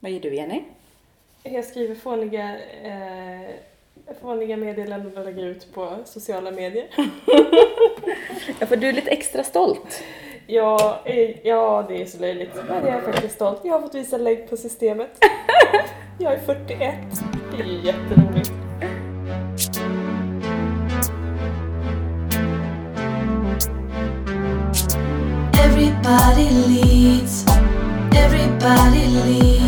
Vad gör du Jenny? Jag skriver fåniga, eh, fåniga meddelanden och lägger ut på sociala medier. Ja, för du är lite extra stolt. Ja, eh, ja, det är så löjligt. Men jag är faktiskt stolt. Jag har fått visa lägg på systemet. Jag är 41. Det är ju jätteroligt. Everybody leads. Everybody leads.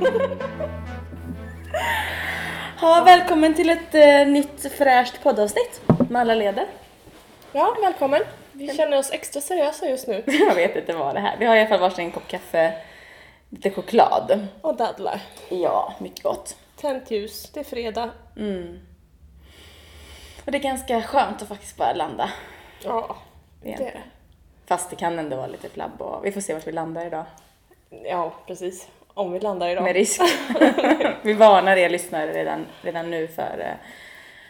Ja, välkommen till ett eh, nytt fräscht poddavsnitt med alla leder. Ja, välkommen. Vi känner oss extra seriösa just nu. Jag vet inte vad det här. Vi har i alla fall varsin kopp kaffe, lite choklad. Och dadlar. Ja, mycket gott. Tänt ljus. Det är fredag. Och det är ganska skönt att faktiskt bara landa. Ja, det. är det. Fast det kan ändå vara lite flabb och vi får se vart vi landar idag. Ja, precis. Om vi landar idag. Med risk. vi varnar er lyssnare redan, redan nu för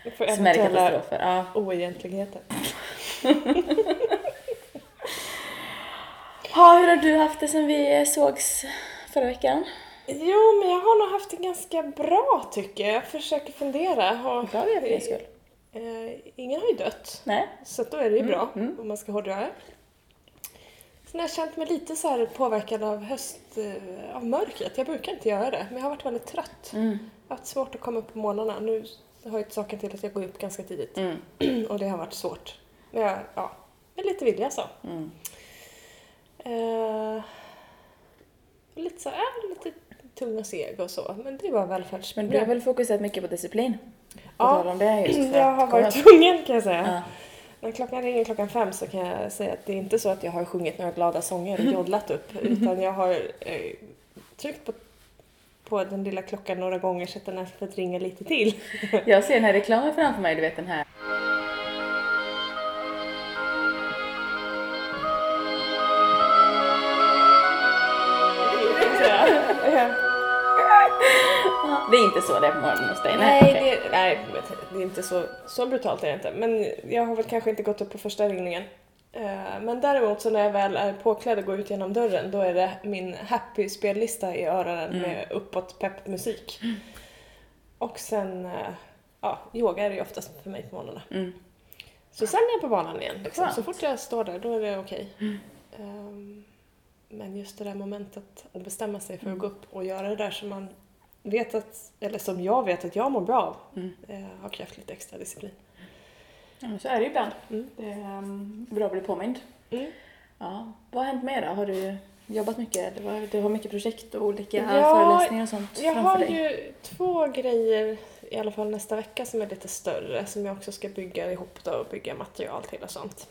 eh, För smärre katastrofer. Ja. oegentligheter. Ha, hur har du haft det sen vi sågs förra veckan? Jo, men jag har nog haft det ganska bra tycker jag. Jag försöker fundera. Och, Bra det för din skull. Eh, ingen har ju dött. Nej? Så då är det ju bra om man ska hårdra det. Har jag känt mig lite så här påverkad av höst, eh, av mörkret. Jag brukar inte göra det, men jag har varit väldigt trött. Jag har haft svårt att komma upp på morgnarna. Nu har ju saken till att jag går upp ganska tidigt. och det har varit svårt. Men jag, ja, med lite vilja så. Eh, och lite så här, ja, lite tung och seg och så. Men det var Men välfärdsproblem. du har väl fokuserat mycket på disciplin? På Ja, om det just för jag har varit tvungen kan jag säga. Ja. När klockan ringer klockan fem så kan jag säga att det är inte så att jag har sjungit några glada sånger och joddlat upp utan jag har eh, tryckt på, på den lilla klockan några gånger så att den har fått ringa lite till. Jag ser den här reklamen framför mig, du vet den här. Så det på morgonen hos dig? Nej, okej. det, nej det är inte så, så brutalt är det inte. Men jag har väl kanske inte gått upp på första ringningen. Eh, Men däremot så när jag väl är påklädd och går ut genom dörren då är det min happy-spellista i öronen med uppåt pepp musik. Och sen, eh, ja, yoga är det ju oftast för mig på morgnarna. Så sen är jag på banan igen. Liksom. Så fort jag står där då är det okej. Ehm, men just det där momentet att bestämma sig för att gå upp och göra det där som man vet att, eller som jag vet att jag mår bra av, eh, har krävt lite extra disciplin. Ja, men så är det ju ibland. Mm. Det är um, bra att bli påmind. Mm. Ja. Vad har hänt mer då? Har du jobbat mycket? Du har, mycket projekt och olika Ja, föreläsningar och sånt Jag framför har dig? ju två grejer i alla fall nästa vecka som är lite större som jag också ska bygga ihop då och bygga material till och sånt.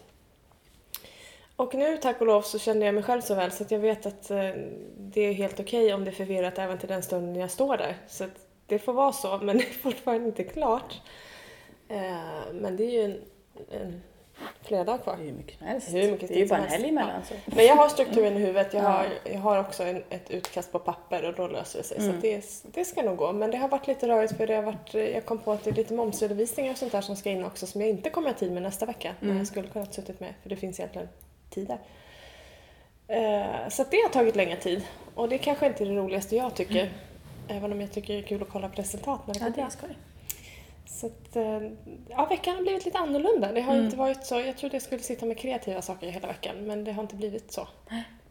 Och nu tack och lov så känner jag mig själv så väl så att jag vet att eh, det är helt okej om det är förvirrat även till den stunden jag står där. Så att det får vara så men det är fortfarande inte klart. Eh, men det är ju en, en flera dagar kvar. Hur mycket som helst. Hur mycket det är ju bara en helg emellan. Så. Men jag har strukturen i huvudet. Jag Ja. har, jag har också en, ett utkast på papper och då löser det sig. Mm. Så det, det ska nog gå. Men det har varit lite rörigt för det har varit, jag kom på att det är lite momsredovisningar och sånt där som ska in också som jag inte kommer ha tid med nästa vecka. Mm. När jag skulle kunnat suttit med för det finns egentligen tid där. Eh, så det har tagit längre tid. Och det kanske inte är det roligaste jag tycker. Även om jag tycker det är kul att kolla på resultat när det Ja, går är bra. skoj. Så att, eh, ja, veckan har blivit lite annorlunda. Det har Mm. inte varit så. Jag trodde jag skulle sitta med kreativa saker hela veckan, men det har inte blivit så.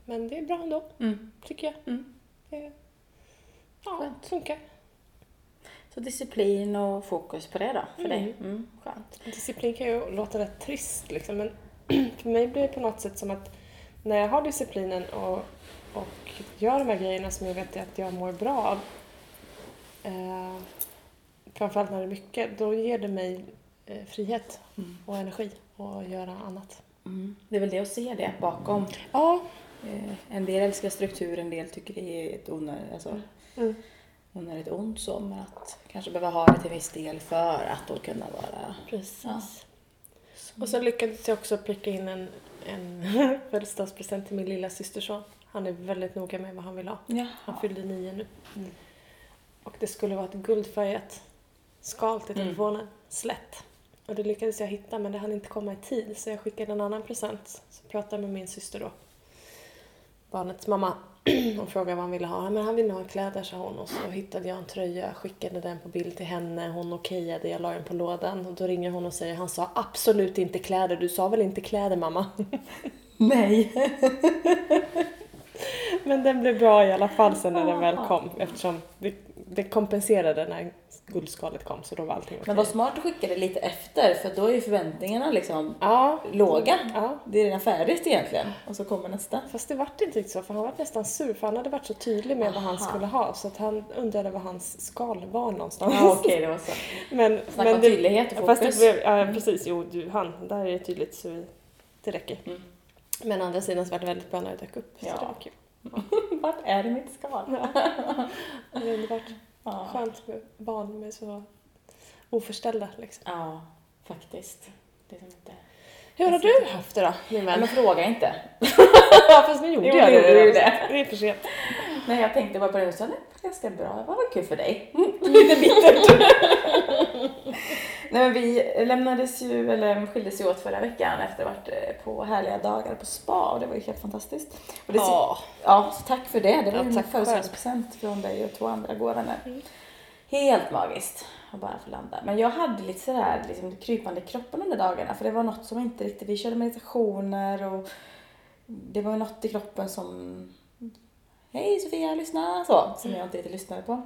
Men det är bra ändå, Mm. tycker jag. Mm. Det, ja, Skönt. funkar. Så disciplin och fokus på det då, för Mm. dig? Mm, skönt. Disciplin kan ju låta rätt trist, liksom, men för mig blir det på något sätt som att när jag har disciplinen och, och gör de här grejerna som jag vet att jag mår bra av, eh, framförallt när det är mycket, då ger det mig eh, frihet och energi att göra annat. Mm. Det är väl det att se det bakom. Ja, Eh, En del älskar struktur, en del tycker det är ett onödigt, alltså, Mm. onödigt ont så, men att kanske behöva ha det till viss del för att då kunna vara... Precis. Ja. Och så lyckades jag också pricka in en, en födelsedagspresent till min lilla systerson. Han är väldigt noga med vad han vill ha. Han Jaha. fyllde nio nu. Mm. Och det skulle vara ett guldfärgat skal till Mm. telefonen. Slätt. Och det lyckades jag hitta men det hann inte komma i tid så jag skickade en annan present. Så pratade jag med min syster då. Barnets mamma. Och frågade vad han ville ha. Men han ville ha kläder sa hon. Och så hittade jag en tröja, skickade den på bild till henne. Hon okejade, jag la den på lådan. Och då ringer hon och säger han sa absolut inte kläder. Du sa väl inte kläder mamma? Nej! Men den blev bra i alla fall sen när den väl kom eftersom det, det kompenserade när guldskalet kom så då var allting okej. Men vad smart att skicka det lite efter för då är ju förväntningarna liksom Ja, låga. ja. Det är redan färdigt egentligen och så kommer nästa. Fast det vart inte riktigt så för han var nästan sur för han hade varit så tydlig med vad han Aha. skulle ha så att han undrade var hans skal var någonstans. Ja okej, det var så. Men, Snacka om det- tydlighet och Fast det fokus. blev, ja precis, jo du, han, där är det tydligt så det räcker. Mm. Men å andra sidan så var det väldigt bra när det dök upp. Ja. Så det var kul. Vart är mitt skal? Det var underbart. Ja. Skönt med barn med så oförställda liksom. ja, faktiskt. Det är som inte... Hur har du haft det då, min vän? men fråga inte. Fast nu gjorde Jo, jag det. det. Det är för sent. Nej, jag tänkte bara på det och sa det var ganska bra. Det var kul för dig. Lite bittert. Nej, men vi lämnades ju, eller skildes ju åt förra veckan efter att ha varit eh, på härliga dagar på spa och det var ju helt fantastiskt. Och det, Ja. ja, så tack för det. Det var Ja, ju en födelsedagspresent från dig och två andra goda vänner. Mm. Helt magiskt att bara få landa. Men jag hade lite sådär liksom, krypande i kroppen de där dagarna för det var något som inte riktigt, vi körde meditationer och det var något i kroppen som Hej Sofia, lyssna! Så, som jag inte riktigt lyssnade på.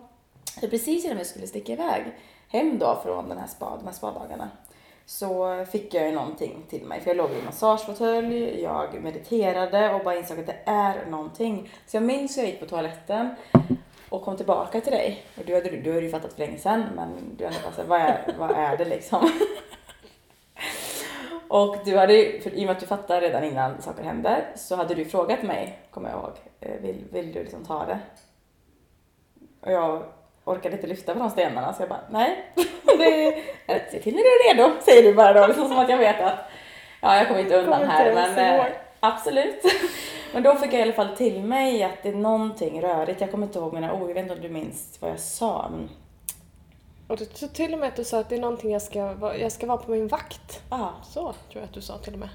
Så precis innan vi skulle sticka iväg hem då från den här spa, de här spadagarna så fick jag ju någonting till mig. För jag låg i massagefåtölj, jag mediterade och bara insåg att det är någonting. Så jag minns hur jag gick på toaletten och kom tillbaka till dig. Och du hade, du hade ju fattat för länge sedan men du hade bara såhär, vad är, vad är det liksom? Och du hade ju, för i och med att du fattade redan innan saker hände, så hade du frågat mig, kommer jag ihåg, eh, vill, vill du liksom ta det? Och jag orkade inte lyfta på de stenarna. Så jag bara, nej. Det, se till när du är redo, säger du bara då, liksom som att jag vet att, ja jag kommer inte undan Kommer här men eh, absolut. Men då fick jag i alla fall till mig att det är någonting rörigt, jag kommer inte ihåg mina ord, jag vet inte om du minns vad jag sa men Och du tror till och med att du sa att det är någonting jag ska, vara- jag ska vara på min vakt. ja, Så tror jag att du sa till och med.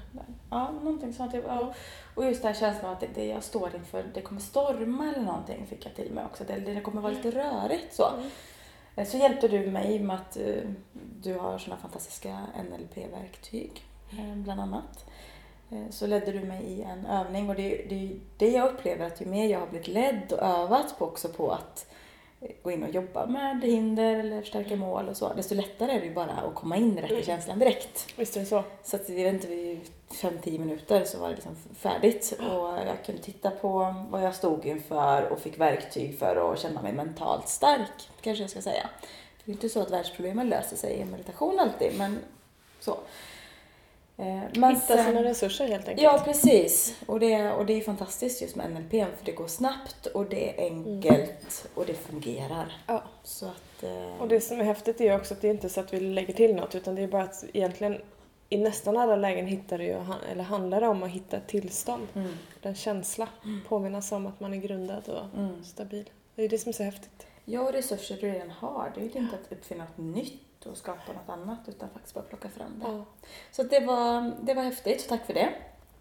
Ja, någonting sånt. Jag- Ja. Och just det här känslan av att det, det jag står inför, det kommer storma eller någonting fick jag till mig också. Det, det kommer vara lite rörigt så. Mm. Eh, Så hjälpte du mig med att eh, du har såna fantastiska NLP-verktyg eh, bland annat. Så ledde du mig i en övning och det, det är ju det jag upplever att ju mer jag har blivit ledd och övat på också på att eh, gå in och jobba med hinder eller förstärka mål och så, desto lättare är det ju bara att komma in rätt i känslan direkt. Visst är det så? Så att, jag vet inte, vid 5-10 minuter så var det liksom färdigt och jag kunde titta på vad jag stod inför och fick verktyg för att känna mig mentalt stark, kanske jag ska säga. Det är inte så att världsproblemen löser sig i meditation alltid, men så. Eh, Men Hitta sina resurser helt enkelt. Ja, precis. Och det, och det är fantastiskt just med NLP för det går snabbt och det är enkelt och det fungerar. Ja. Så att... eh, Och det som är häftigt är ju också att det är inte så att vi lägger till något utan det är bara att egentligen i nästan alla lägen hittar det ju, eller handlar det om att hitta ett tillstånd. mm, En känsla. Påminnas om att man är grundad och mm. stabil. Det är det som är så häftigt. Ja, och resurser du redan har. Det är ju inte att uppfinna något nytt och skapa något annat utan faktiskt bara plocka fram det. Ja, Så det, var, det var häftigt, så tack för det.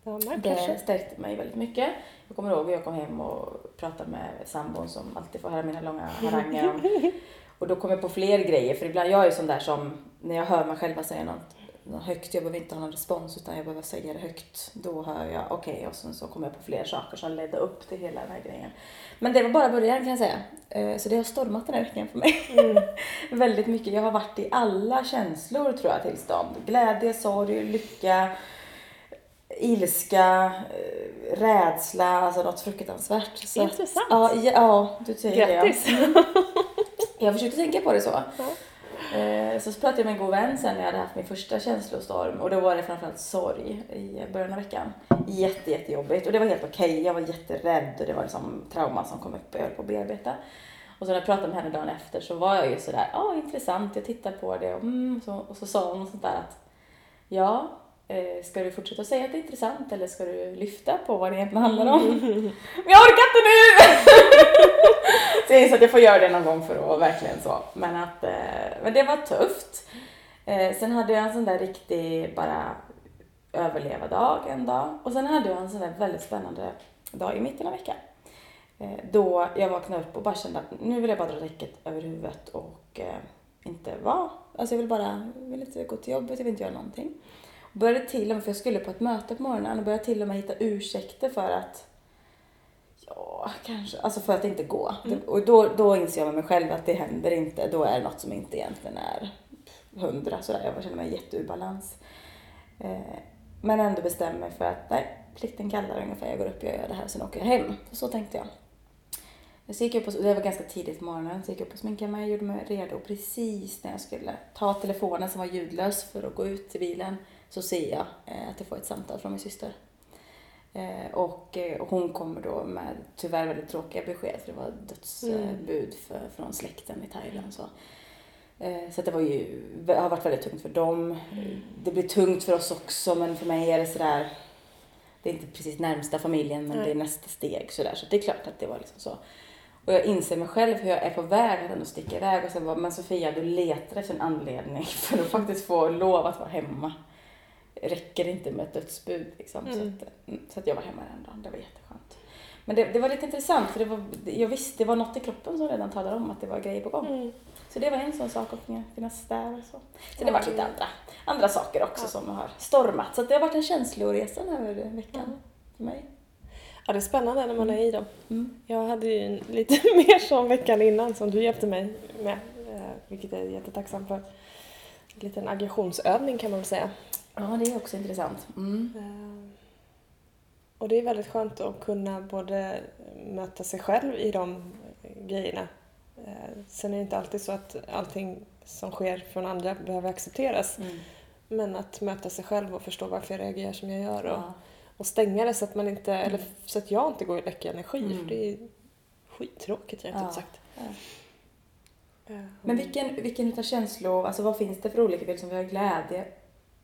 ja Det stärkte mig väldigt mycket. Jag kommer ihåg att jag kom hem och pratade med sambon som alltid får höra mina långa haranger. om- Och då kom jag på fler grejer, för ibland jag är ju sån där som när jag hör mig själva säga något högt, jag behöver inte ha någon respons utan jag behöver säga det högt. Då hör jag okej och sen så kommer jag på fler saker som ledde upp till hela den här grejen. Men det var bara början kan jag säga. Eh, Så det har stormat den här veckan för mig. Mm. Väldigt mycket. Jag har varit i alla känslor tror jag tillstånd. Glädje, sorg, lycka, ilska, eh, rädsla, alltså något fruktansvärt. Så Intressant. Ja, ja, ja, du säger Grattis! det. Ja. Jag försökte tänka på det så. Ja. Eh, Eh, Så pratade jag med en god vän sen när jag hade haft min första känslostorm och då var det framförallt sorg i början av veckan. Jätte, jättejobbigt och det var helt okej. Jag var jätterädd och det var liksom trauma som kom upp och jag höll på att bearbeta. Och så när jag pratade med henne dagen efter så var jag ju sådär, ja ah, intressant, jag tittar på det och, mm, så, och så sa hon något sånt där att ja, eh, ska du fortsätta säga att det är intressant eller ska du lyfta på vad det egentligen handlar om? Men jag orkar inte nu! så jag inser att jag får göra det någon gång för att verkligen så. Men, att, eh, men det var tufft. Eh, sen hade jag en sån där riktig bara överleva dag en dag. Och sen hade jag en sån där väldigt spännande dag i mitten av veckan. Eh, då jag vaknade upp och bara kände att nu vill jag bara dra räcket över huvudet och eh, inte vara. Alltså jag vill bara, vill inte gå till jobbet, jag vill inte göra någonting. Och började till och med, för jag skulle på ett möte på morgonen, och började till och med hitta ursäkter för att Ja, kanske. Alltså för att inte gå. Det, och då, då inser jag med mig själv att det händer inte. Då är det något som inte egentligen är hundra. Sådär. Jag känner mig jätte ur balans. Eh, men ändå bestämmer mig för att nej, plikten kallar ungefär. Jag går upp, jag gör det här, sen åker jag hem. Så tänkte jag. Så gick jag upp och, det var ganska tidigt på morgonen, så gick jag upp och sminkade mig, gjorde mig redo. Precis när jag skulle ta telefonen som var ljudlös för att gå ut till bilen så ser jag eh, att jag får ett samtal från min syster. Eh, och eh, hon kommer då med tyvärr väldigt tråkiga besked för det var dödsbud för, från släkten i Thailand. Så. Eh, så det var ju, har varit väldigt tungt för dem. Det blir tungt för oss också men för mig är det sådär, det är inte precis närmsta familjen men Nej. det är nästa steg sådär. Så det är klart att det var liksom så. Och jag inser mig själv hur jag är på väg att ändå sticka iväg och sen bara, men Sofia du letar efter en anledning för att faktiskt få lov att vara hemma. Räcker det inte med ett dödsbud liksom. Så, Mm. att, mm, så att jag var hemma den dagen, det var jätteskönt. Men det, det var lite intressant för det var, jag visste, det var något i kroppen som redan talade om att det var grejer på gång. Mm. Så det var en sån sak och finnas där och så. Så det har varit lite andra, andra saker också Ja. som har stormat. Så att det har varit en känsloresa den här veckan Mm. för mig. Ja, det är spännande när man är i dem. Mm. Jag hade ju en, lite mer sån veckan innan som du hjälpte mig med, eh, vilket jag är jättetacksam för. En liten aggressionsövning kan man väl säga. Ja, det är också intressant. Mm. Eh, Och det är väldigt skönt att kunna både möta sig själv i de grejerna. Eh, Sen är det inte alltid så att allting som sker från andra behöver accepteras. Mm. Men att möta sig själv och förstå varför jag reagerar som jag gör. Och, Ja. och stänga det så att, man inte, eller så att jag inte går och läcker energi. Mm. För det är skittråkigt rent Ja. ut sagt. Ja. Eh, Men vilken, vilken utav känslor, alltså vad finns det för olika? Liksom vi har glädje,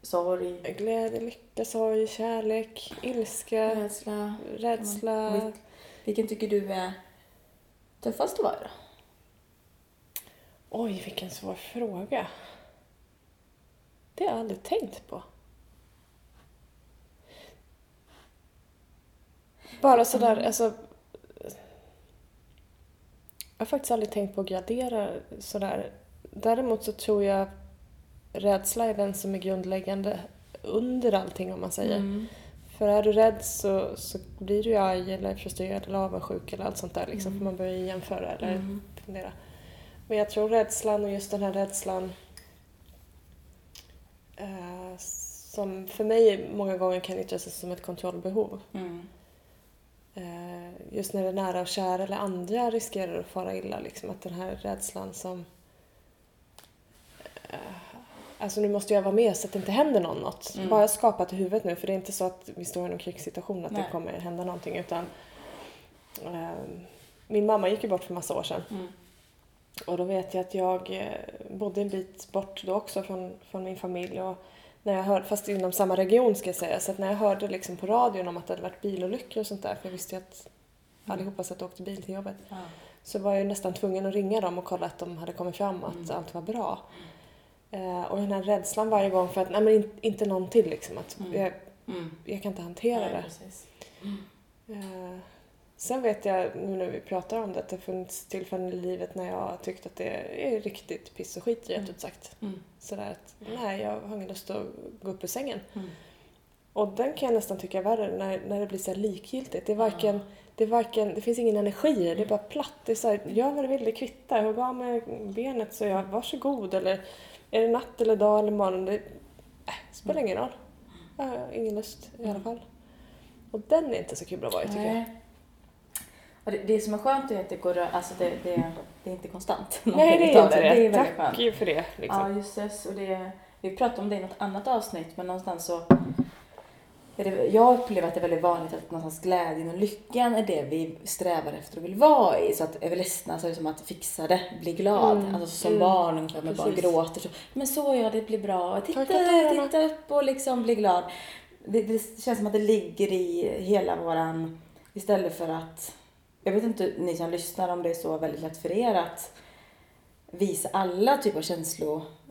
sorg, Glädje, lycka, sorg, kärlek, ilska, rädsla. rädsla. Vil- Vilken tycker du är tuffast att vara då? Oj, vilken svår fråga. Det har jag aldrig tänkt på. Bara sådär, alltså... Jag har faktiskt aldrig tänkt på att gradera sådär. Däremot så tror jag rädsla är den som är grundläggande under allting om man säger. Mm. För är du rädd så, så blir du arg eller frustrerad eller avundsjuk eller allt sånt där liksom. För man börjar jämföra eller Mm. fundera. Men jag tror rädslan och just den här rädslan eh, som för mig många gånger kan yttra sig som ett kontrollbehov. Mm. Eh, just när det är nära och kära eller andra riskerar att fara illa. Liksom, att den här rädslan som... Eh, alltså nu måste jag vara med så att det inte händer någon något. Mm. Bara skapat i huvudet nu för det är inte så att vi står i någon krigssituation att Nej. det kommer hända någonting utan... Eh, min mamma gick ju bort för massa år sedan. Mm. Och då vet jag att jag eh, bodde en bit bort då också från, från min familj. Och när jag hörde, fast inom samma region ska jag säga. Så att när jag hörde liksom på radion om att det hade varit bilolyckor och sånt där. För jag visste ju att allihopa satt och åkte bil till jobbet. Ja. Så var jag ju nästan tvungen att ringa dem och kolla att de hade kommit fram och att Mm. allt var bra. Eh, och den här rädslan varje gång för att nej men in, inte någon till liksom. Att Mm. jag, Mm. jag kan inte hantera Nej, det. Eh, Sen vet jag nu när vi pratar om det att det funnits tillfällen i livet när jag har tyckt att det är riktigt piss och skit rent Mm. ut sagt. Mm. Sådär att nej, jag har ingen lust att gå upp ur sängen. Mm. Och den kan jag nästan tycka är värre när, när det blir så likgiltigt. Det är varken, det är varken, det finns ingen energi i det, det är bara platt. Det är så här, gör vad du vill, det kvittar. Hugg av med benet så jag, varsågod. Eller är det natt eller dag eller morgon, det äh, spelar ingen roll. Jag har ingen lust i alla fall. Och den är inte så kul att vara i tycker jag. Och det, det som är skönt är att det går alltså det, det, det är inte konstant. Nej, det är inte det. Det är Tack skönt. för det. Liksom. Ja, just det. Och det. Vi pratade om det i något annat avsnitt, men någonstans så jag upplever att det är väldigt vanligt att någonstans glädjen och lyckan är det vi strävar efter och vill vara i. Så att är vi ledsna så är det som att fixa det, bli glad. Mm, Alltså som mm. barn, ungefär med barn gråter så, men så ja, det blir bra. Titta, titta upp och liksom bli glad. Det, det känns som att det ligger i hela våran, istället för att, jag vet inte ni som lyssnar om det är så väldigt lätt för er att visa alla typer av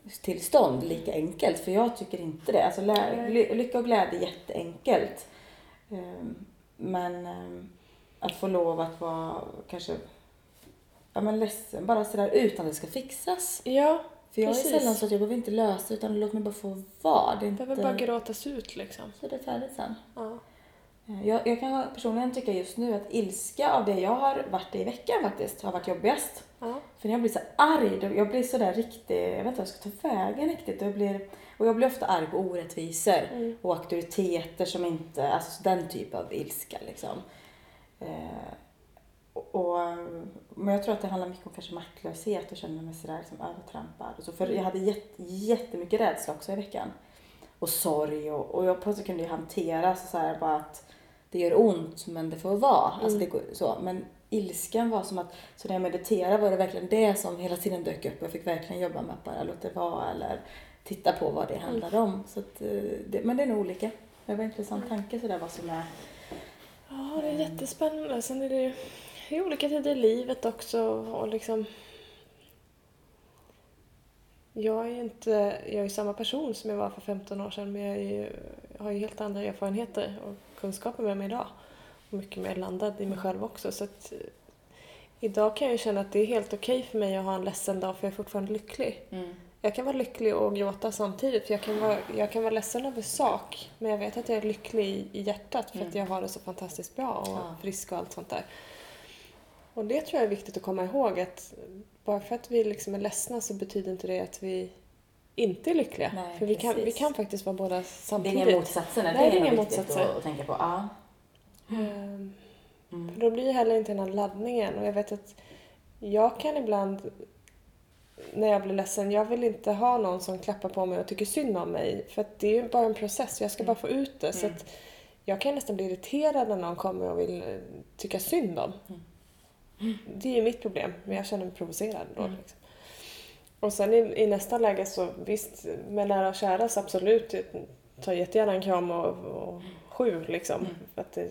känslotillstånd lika enkelt. För jag tycker inte det. Alltså, lycka och glädje är jätteenkelt. Ehm, Men ehm, att få lov att vara kanske ja, men ledsen bara sådär utan att det ska fixas. Ja, För jag Precis. är sällan så att jag behöver inte lösa utan låt mig bara få vara. Det är inte... behöver bara gråtas ut liksom. Så är det färdigt sen. Ja. Jag, jag kan personligen tycka just nu att ilska av det jag har varit i veckan faktiskt har varit jobbigast. Ja. För när jag blir så arg, då- jag blir så där riktigt, jag vet inte vad jag ska ta vägen riktigt. Jag blir, och jag blir ofta arg på orättvisor Mm. och auktoriteter som inte, alltså den typ av ilska liksom. Eh, och, och, men jag tror att det handlar mycket om kanske maktlöshet och känna mig sådär liksom övertrampad. Och så, för jag hade jätt, jättemycket rädsla också i veckan. Och sorg och, och jag plötsligt kunde ju hantera så, så här bara att det gör ont men det får vara. Alltså det går, så. Men ilskan var som att, så när jag mediterade var det verkligen det som hela tiden dök upp. Jag fick verkligen jobba med att bara låta det vara eller titta på vad det handlade om. Så att, eh, det, men det är nog olika. Det var en intressant tanke sådär vad som är Ja, det är jättespännande. Sen är det ju i olika tider i livet också och liksom... Jag är ju inte... Jag är samma person som jag var för 15 år sedan men jag, är ju, jag har ju helt andra erfarenheter och kunskaper med mig idag. Och mycket mer landad i mig själv också. Så att, eh, idag kan jag känna att det är helt okej för mig att ha en ledsen dag för jag är fortfarande lycklig. Jag kan vara lycklig och gråta samtidigt. För jag, kan vara, jag kan vara ledsen över sak, men jag vet att jag är lycklig i, i hjärtat för att jag har det så fantastiskt bra och Ja. frisk och allt sånt där. Och det tror jag är viktigt att komma ihåg att bara för att vi liksom är ledsna så betyder inte det att vi inte är lyckliga. Nej, för vi kan, vi kan faktiskt vara båda Det är samtidigt. inga motsatser. Nej, det är, det är inga motsatser. Att, att tänka på. Ja. Ehm, Mm. För då blir ju heller inte den här laddningen. Och jag vet att jag kan ibland när jag blir ledsen, jag vill inte ha någon som klappar på mig och tycker synd om mig. För det är ju bara en process, jag ska bara få ut det. Så Mm. att jag kan nästan bli irriterad när någon kommer och vill eh, tycka synd om. Det är ju mitt problem, men jag känner mig provocerad då. Mm. Liksom. Och sen i, i nästa läge så visst, med nära och kära så absolut, ta jättegärna en kram och, och sju liksom. Mm. För att det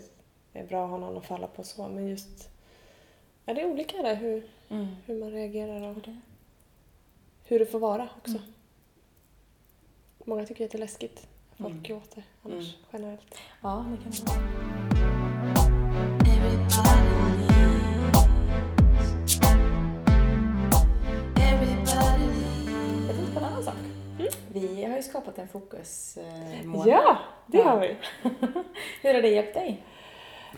är bra att ha någon att falla på så. Men just, ja det är olika där hur, Mm. hur man reagerar och det. hur det får vara också. Mm. Många tycker att det är läskigt att folk Mm. gråter annars Mm. generellt. Ja, det kan det vara. Har ju skapat en fokusmånad. Ja, det har vi! Hur har det hjälpt dig?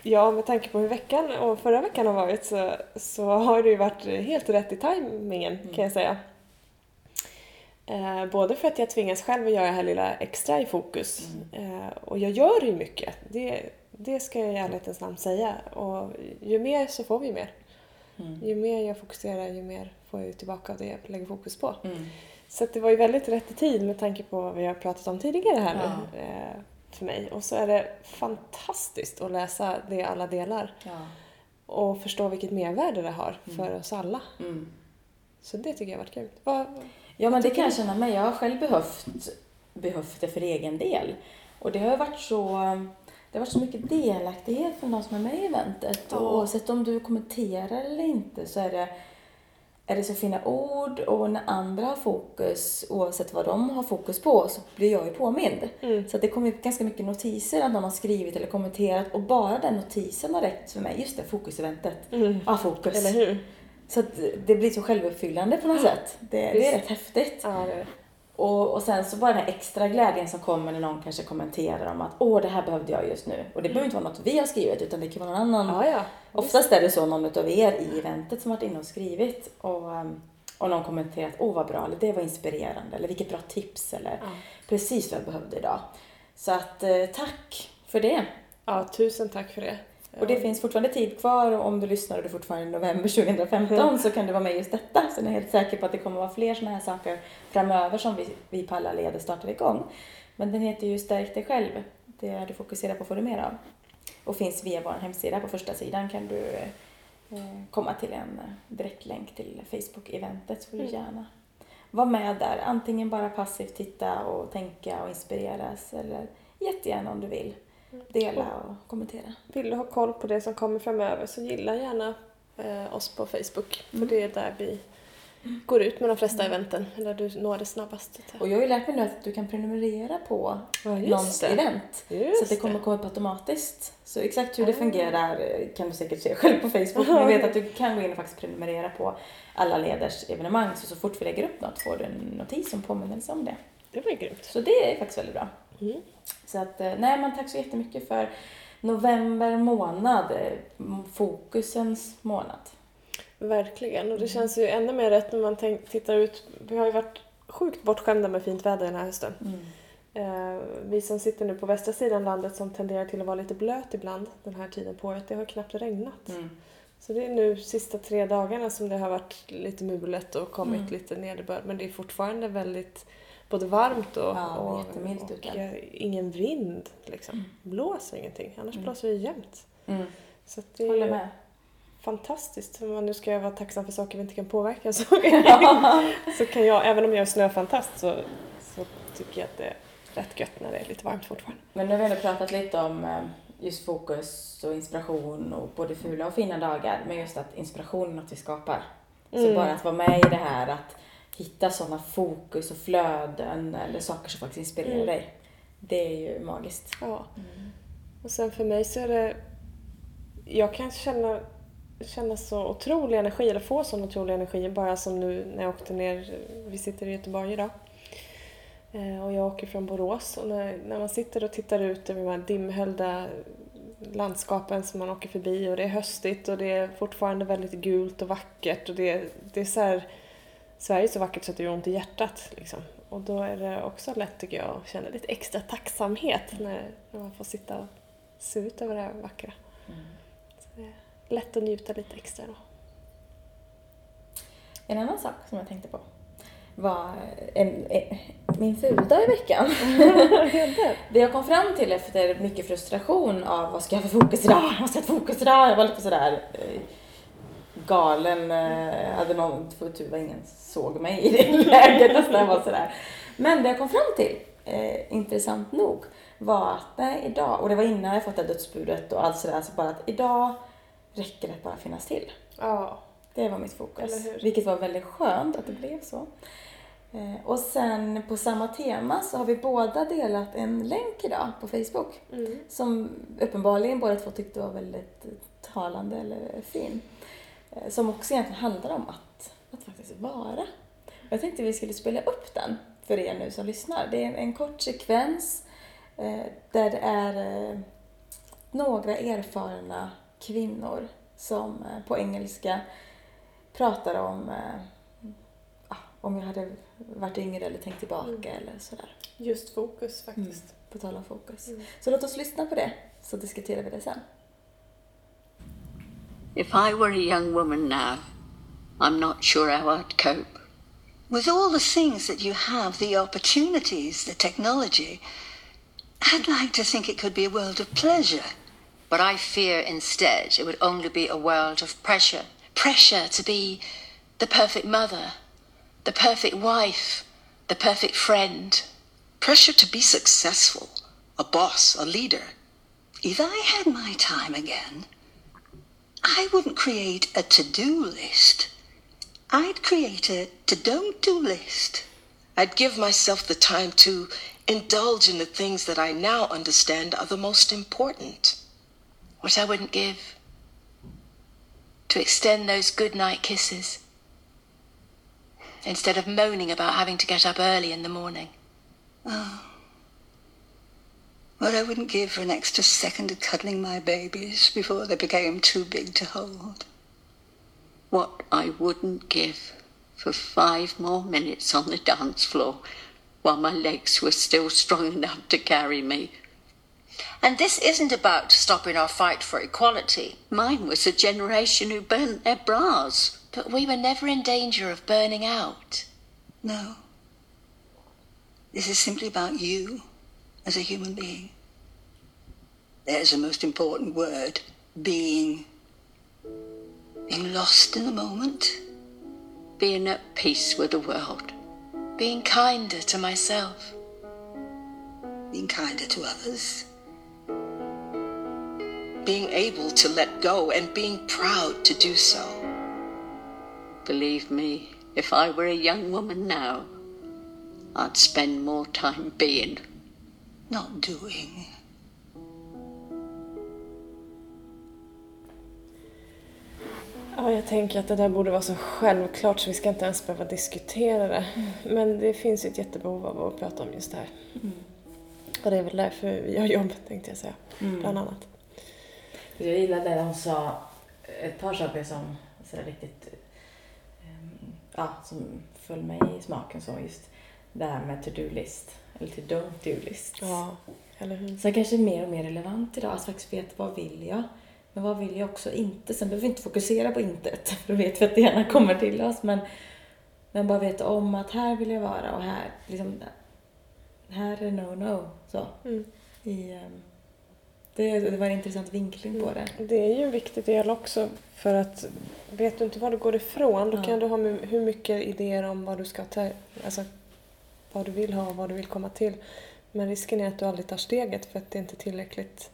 Ja, med tanke på hur veckan och förra veckan har varit så, så har det ju varit helt rätt i tajmingen Mm. kan jag säga. Eh, både för att jag tvingas själv att göra det här lilla extra i fokus. Mm. Eh, och jag gör ju mycket, det, det ska jag i ärlighetens namn säga. Och ju mer så får vi mer. Mm. Ju mer jag fokuserar, ju mer får jag tillbaka av det jag lägger fokus på. Så det var ju väldigt rätt i tid med tanke på vad vi har pratat om tidigare här Ja. nu. Eh, för mig. Och så är det fantastiskt att läsa det alla delar Ja. och förstå vilket mervärde det har Mm. för oss alla. Mm. Så det tycker jag har varit grymt. Vad, Ja, men det kan jag känna mig. Jag har själv behövt, behövt det för egen del. Och det har varit så, det har varit så mycket delaktighet från de som är med i eventet. Och oavsett om du kommenterar eller inte så är det, är det så fina ord och när andra har fokus, oavsett vad de har fokus på, så blir jag ju påmind. Mm. Så det kommer upp ganska mycket notiser att de har skrivit eller kommenterat och bara den notisen har räckt för mig. Just det, fokuseventet. Mm. Ja, fokus. Eller hur? Så att det blir så självuppfyllande på något sätt. Det, det är rätt häftigt. Ja, det är. Och, och sen så bara den här extra glädjen som kommer när någon kanske kommenterar om att åh, det här behövde jag just nu. Och det behöver inte vara något vi har skrivit utan det kan vara någon annan. Ja, ja. Oftast är det så någon av er i eventet som varit inne och skrivit och, um, och någon kommenterat åh vad bra, eller det var inspirerande, eller vilket bra tips, eller Ja. precis vad jag behövde idag. Så att eh, tack för det. ja, tusen tack för det. Och det finns fortfarande tid kvar och om du lyssnar och det är fortfarande är november 2015 så kan du vara med i just detta. Så jag är helt säker på att det kommer vara fler sådana här saker framöver som vi, vi på alla leder startar igång. Men den heter ju Stärk dig själv. Det du fokuserar på får du mer av. Och finns via vår hemsida. På första sidan kan du eh, komma till en eh, direktlänk till Facebook-eventet så får du gärna vara med där. Antingen bara passivt titta och tänka och inspireras eller jättegärna om du vill dela och kommentera. Vill du ha koll på det som kommer framöver så gilla gärna eh, oss på Facebook. För det är där vi går ut med de flesta eventen. Där du når det snabbast. Och jag har ju lärt mig nu att du kan prenumerera på Ja, någons det. event. Just så att det kommer komma upp automatiskt. Så exakt hur det Ah. fungerar eh, kan du säkert se själv på Facebook. Men jag vet att du kan gå in och faktiskt prenumerera på alla leders evenemang. Så så fort vi lägger upp något får du en notis som påminnelse om det. Det var grymt. Så det är faktiskt väldigt bra. Mm. Så att, eh, nej men tack så jättemycket för november månad, eh, fokusens månad. Verkligen. Och det känns ju ännu mer rätt när man tittar ut. Vi har ju varit sjukt bortskämda med fint väder den här hösten. Eh, vi som sitter nu på västra sidan landet som tenderar till att vara lite blöt ibland den här tiden på året, det har knappt regnat. Mm. Så det är nu sista tre dagarna som det har varit lite mulet och kommit Mm. lite nederbörd. Men det är fortfarande väldigt både varmt och, Ja, och, och ingen vind. Liksom. Blåser ingenting, annars blåser det jämt. Mm. Så det Håller med. Fantastiskt. Om man nu ska jag vara tacksam för saker vi inte kan påverka så, så kan jag, även om jag är snöfantast så, så tycker jag att det är rätt gött när det är lite varmt fortfarande. Men nu har vi ändå pratat lite om eh, just fokus och inspiration och både fula och fina dagar. Men just att inspiration är något vi skapar. Så Mm. bara att vara med i det här att hitta sådana fokus och flöden eller saker som faktiskt inspirerar Mm. dig. Det är ju magiskt. Ja. Och sen för mig så är det... Jag kan känna, känna så otrolig energi, eller få sån otrolig energi, bara som nu när jag åkte ner. Vi sitter i Göteborg idag. Eh, Och jag åker från Borås och när, när man sitter och tittar ut över de här dimhöljda landskapen som man åker förbi och det är höstigt och det är fortfarande väldigt gult och vackert och det, det är så här Sverige är så vackert så att det gör ont i hjärtat. Liksom. Och då är det också lätt tycker jag att känna lite extra tacksamhet när, när man får sitta och se ut över det här vackra. Är lätt att njuta lite extra då. En annan sak som jag tänkte på var en, en, min fuldag i veckan. det jag kom fram till efter mycket frustration av vad ska jag för fokus idag? Vad ska jag för fokus idag? Jag var lite sådär eh, galen. Eh, hade någon, för tur var ingen såg mig i det läget. Sådär, var sådär. Men det jag kom fram till, eh, intressant nog, var att nej, idag, och det var innan jag fått det dödsbudet och allt sådär, så bara att idag räcker det att bara finnas till. Ja. Det var mitt fokus. Vilket var väldigt skönt att det blev så. Eh, Och sen på samma tema så har vi båda delat en länk idag på Facebook. Mm. Som uppenbarligen båda två tyckte var väldigt talande eller fin. Eh, Som också egentligen handlar om att, att faktiskt vara. Jag tänkte vi skulle spela upp den för er nu som lyssnar. Det är en, en kort sekvens eh, där det är eh, några erfarna kvinnor som eh, på engelska pratar om eh, ah, om jag hade varit yngre eller tänkt tillbaka eller sådär. Just fokus faktiskt. På tal om fokus. Mm. Så låt oss lyssna på det så diskuterar vi det sen. If I were a young woman now, I'm not sure how I'd cope. With all the things that you have, the opportunities, the technology, I'd like to think it could be a world of pleasure. But I fear instead it would only be a world of pressure. Pressure to be the perfect mother, the perfect wife, the perfect friend. Pressure to be successful, a boss, a leader. If I had my time again, I wouldn't create a to do list. I'd create a to don't do list. I'd give myself the time to indulge in the things that I now understand are the most important. What I wouldn't give to extend those good night kisses instead of moaning about having to get up early in the morning. Oh. What I wouldn't give for an extra second of cuddling my babies before they became too big to hold. What I wouldn't give for five more minutes on the dance floor while my legs were still strong enough to carry me. And this isn't about stopping our fight for equality, Mine was a generation who burnt their bras. but we were never in danger of burning out. No. This is simply about you as a human being. There's the most important word being. Being lost in the moment. Being at peace with the world. Being kinder to myself. Being kinder to others. Being able to let go and being proud to do so. Believe me, if I were a young woman now, I'd spend more time being. Not doing. Ja, jag tänker att det där borde vara så självklart så vi ska inte ens behöva diskutera det. Men det finns ju ett jättebehov av att prata om just det här. Och det är väl därför vi har jobb, tänkte jag säga. Bland annat. Jag gillade det hon sa ett par saker som så riktigt ehm, ja, som föll mig i smaken. Så just det här med to-do-list, eller to don't do-list. Ja, eller hur? Så kanske mer och mer relevant idag att faktiskt veta vad vill jag? Men vad vill jag också inte? Sen behöver vi inte fokusera på intet, för då vet vi att det gärna kommer till oss. Men, men bara veta om att här vill jag vara och här, liksom, här är no-no. Så. Mm. I, ehm, det, det var en intressant vinkling på det. Det är ju en viktig del också för att vet du inte var du går ifrån då Ja. kan du ha hur mycket idéer om vad du ska ta, alltså vad du vill ha och vad du vill komma till. Men risken är att du aldrig tar steget för att det är inte tillräckligt,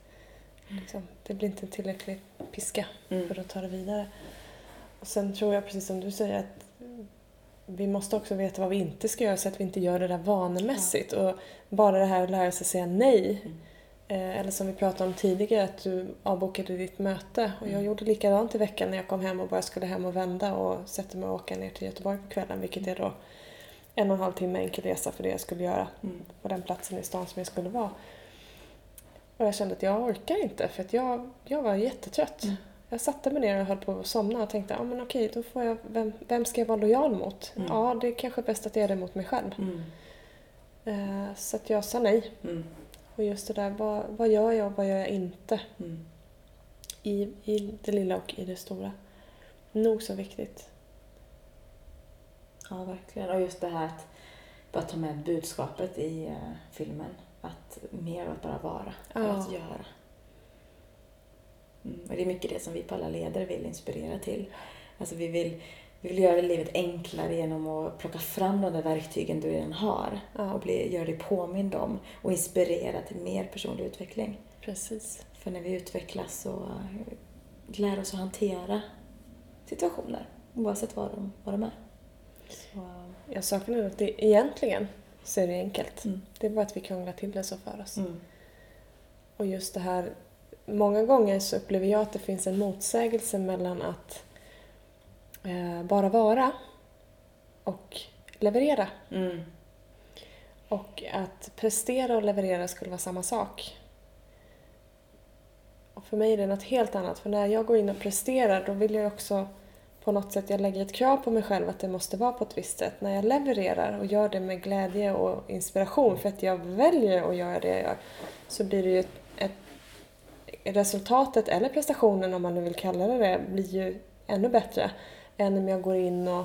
liksom, det blir inte en tillräcklig piska Mm. för att ta det vidare. Och sen tror jag precis som du säger att vi måste också veta vad vi inte ska göra så att vi inte gör det där vanemässigt. Och bara det här att lära sig säga nej. Eh, Eller som vi pratade om tidigare, att du avbokade ditt möte. Och jag gjorde likadant i veckan när jag kom hem och bara skulle hem och vända och sätta mig och åka ner till Göteborg på kvällen. Vilket är då en och en halv timme enkel resa för det jag skulle göra Mm. på den platsen i stan som jag skulle vara. Och jag kände att jag orkar inte för att jag, jag var jättetrött. Mm. Jag satte mig ner och höll på att somna och tänkte, ja men okej, då får jag, vem, vem ska jag vara lojal mot? Mm. Ja, det är kanske bäst att jag är det mot mig själv. Mm. Eh, så att jag sa nej. Och just det där, vad, vad gör jag och vad gör jag inte? Mm. I, I det lilla och i det stora. Nog så viktigt. Ja, verkligen. Och just det här att bara ta med budskapet i eh, filmen. Att mer att bara vara, Ja. att göra. Mm. Och det är mycket det som vi på alla ledare vill inspirera till. Alltså vi vill, vi vill göra livet enklare genom att plocka fram de där verktygen du redan har. Ja. Och bli, göra dig påmind om och inspirera till mer personlig utveckling. Precis. För när vi utvecklas så eh, lär oss att hantera situationer oavsett vad de, vad de är. Så, eh, Jag saknar att det egentligen så är det enkelt. Mm. Det är bara att vi krånglar till det så för oss. mm. Och just det här, många gånger så upplever jag att det finns en motsägelse mellan att bara vara och leverera. Mm. Och att prestera och leverera skulle vara samma sak. Och för mig är det något helt annat. För när jag går in och presterar då vill jag också på något sätt, jag lägger ett krav på mig själv att det måste vara på ett visst sätt. När jag levererar och gör det med glädje och inspiration för att jag väljer att göra det jag gör så blir det ju ett, ett resultatet, eller prestationen om man nu vill kalla det det, blir ju ännu bättre än om jag går in och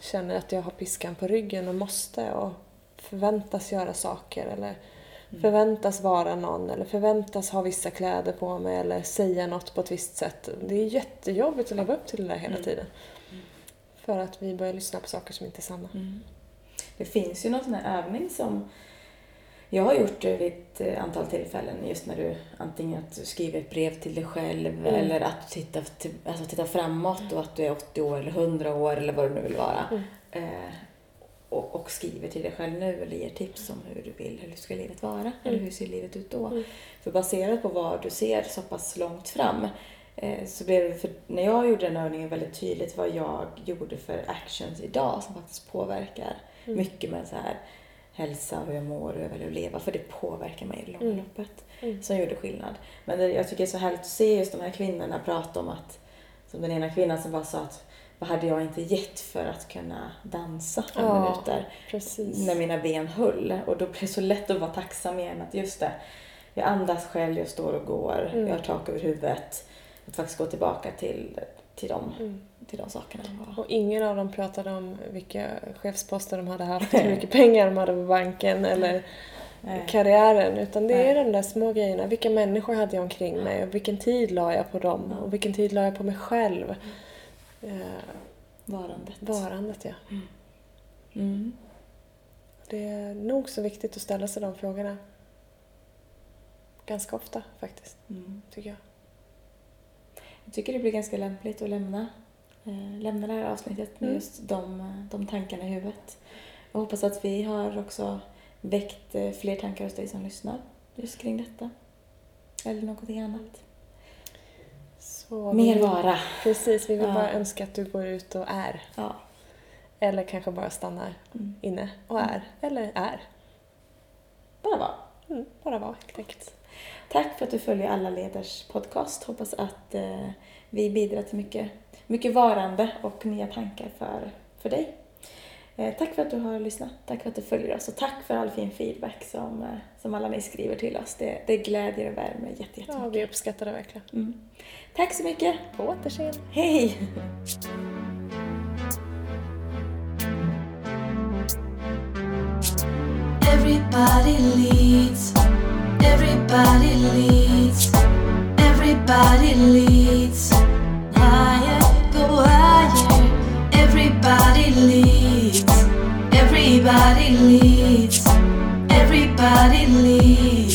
känner att jag har piskan på ryggen och måste och förväntas göra saker eller förväntas vara någon eller förväntas ha vissa kläder på mig eller säga något på ett visst sätt. Det är jättejobbigt att leva upp till det där hela Mm. tiden. För att vi börjar lyssna på saker som inte är sanna. Mm. Det finns ju någon sån här övning som jag har gjort vid ett eh, antal tillfällen just när du antingen att du skriver ett brev till dig själv Mm. eller att du tittar, alltså tittar framåt och att du är 80 år eller 100 år eller vad du nu vill vara. Mm. Eh, och, och skriver till dig själv nu eller ger tips om hur du vill, hur ska livet vara Mm. eller hur ser livet ut då. För baserat på vad du ser så pass långt fram eh, så blev det, för när jag gjorde den övningen, väldigt tydligt vad jag gjorde för actions idag som faktiskt påverkar Mm. mycket med så här hälsa, hur jag mår, hur jag väljer att leva. För det påverkar mig i långa Mm. Mm. Som gjorde skillnad. Men det, jag tycker det är så härligt att se just de här kvinnorna prata om att, som den ena kvinnan som bara sa att vad hade jag inte gett för att kunna dansa fem Ja, minuter Precis. när mina ben höll. Och då blev det så lätt att vara tacksam igen att just det, jag andas själv, jag står och går, Mm. jag har tak över huvudet. Att faktiskt gå tillbaka till, till, de, Mm. Till de sakerna. Och ingen av dem pratade om vilka chefsposter de hade haft, hur mycket pengar de hade på banken eller Nej. karriären. Utan det är Nej. de där små grejerna. Vilka människor hade jag omkring mig och vilken tid la jag på dem och vilken tid la jag på mig själv. Eh, Varandet. varandet, ja. Mm. Det är nog så viktigt att ställa sig de frågorna. Ganska ofta faktiskt, Mm. tycker jag. Jag tycker det blir ganska lämpligt att lämna, lämna det här avsnittet med Mm. just de, eh, de tankarna i huvudet. Jag hoppas att vi har också väckt eh, fler tankar hos dig som lyssnar just kring detta. Eller någonting annat. Så Mer vi- vara. Precis, vi vill Ja. bara önska att du går ut och är. Ja. Eller kanske bara stannar Mm. inne och är. Eller är. Bara vara. Mm, bara vara helt enkelt. Tack för att du följer Alla Leders podcast. Hoppas att eh, vi bidrar till mycket, mycket varande och nya tankar för, för dig. Eh, tack för att du har lyssnat. Tack för att du följer oss och tack för all fin feedback som, eh, som alla ni skriver till oss. Det, det glädjer och värmer jätte, Ja, jättemycket. vi uppskattar det verkligen. Mm. Tack så mycket. På återseende. Hej! Everybody leads. Everybody leads. Everybody Everybody leaves. Everybody leaves.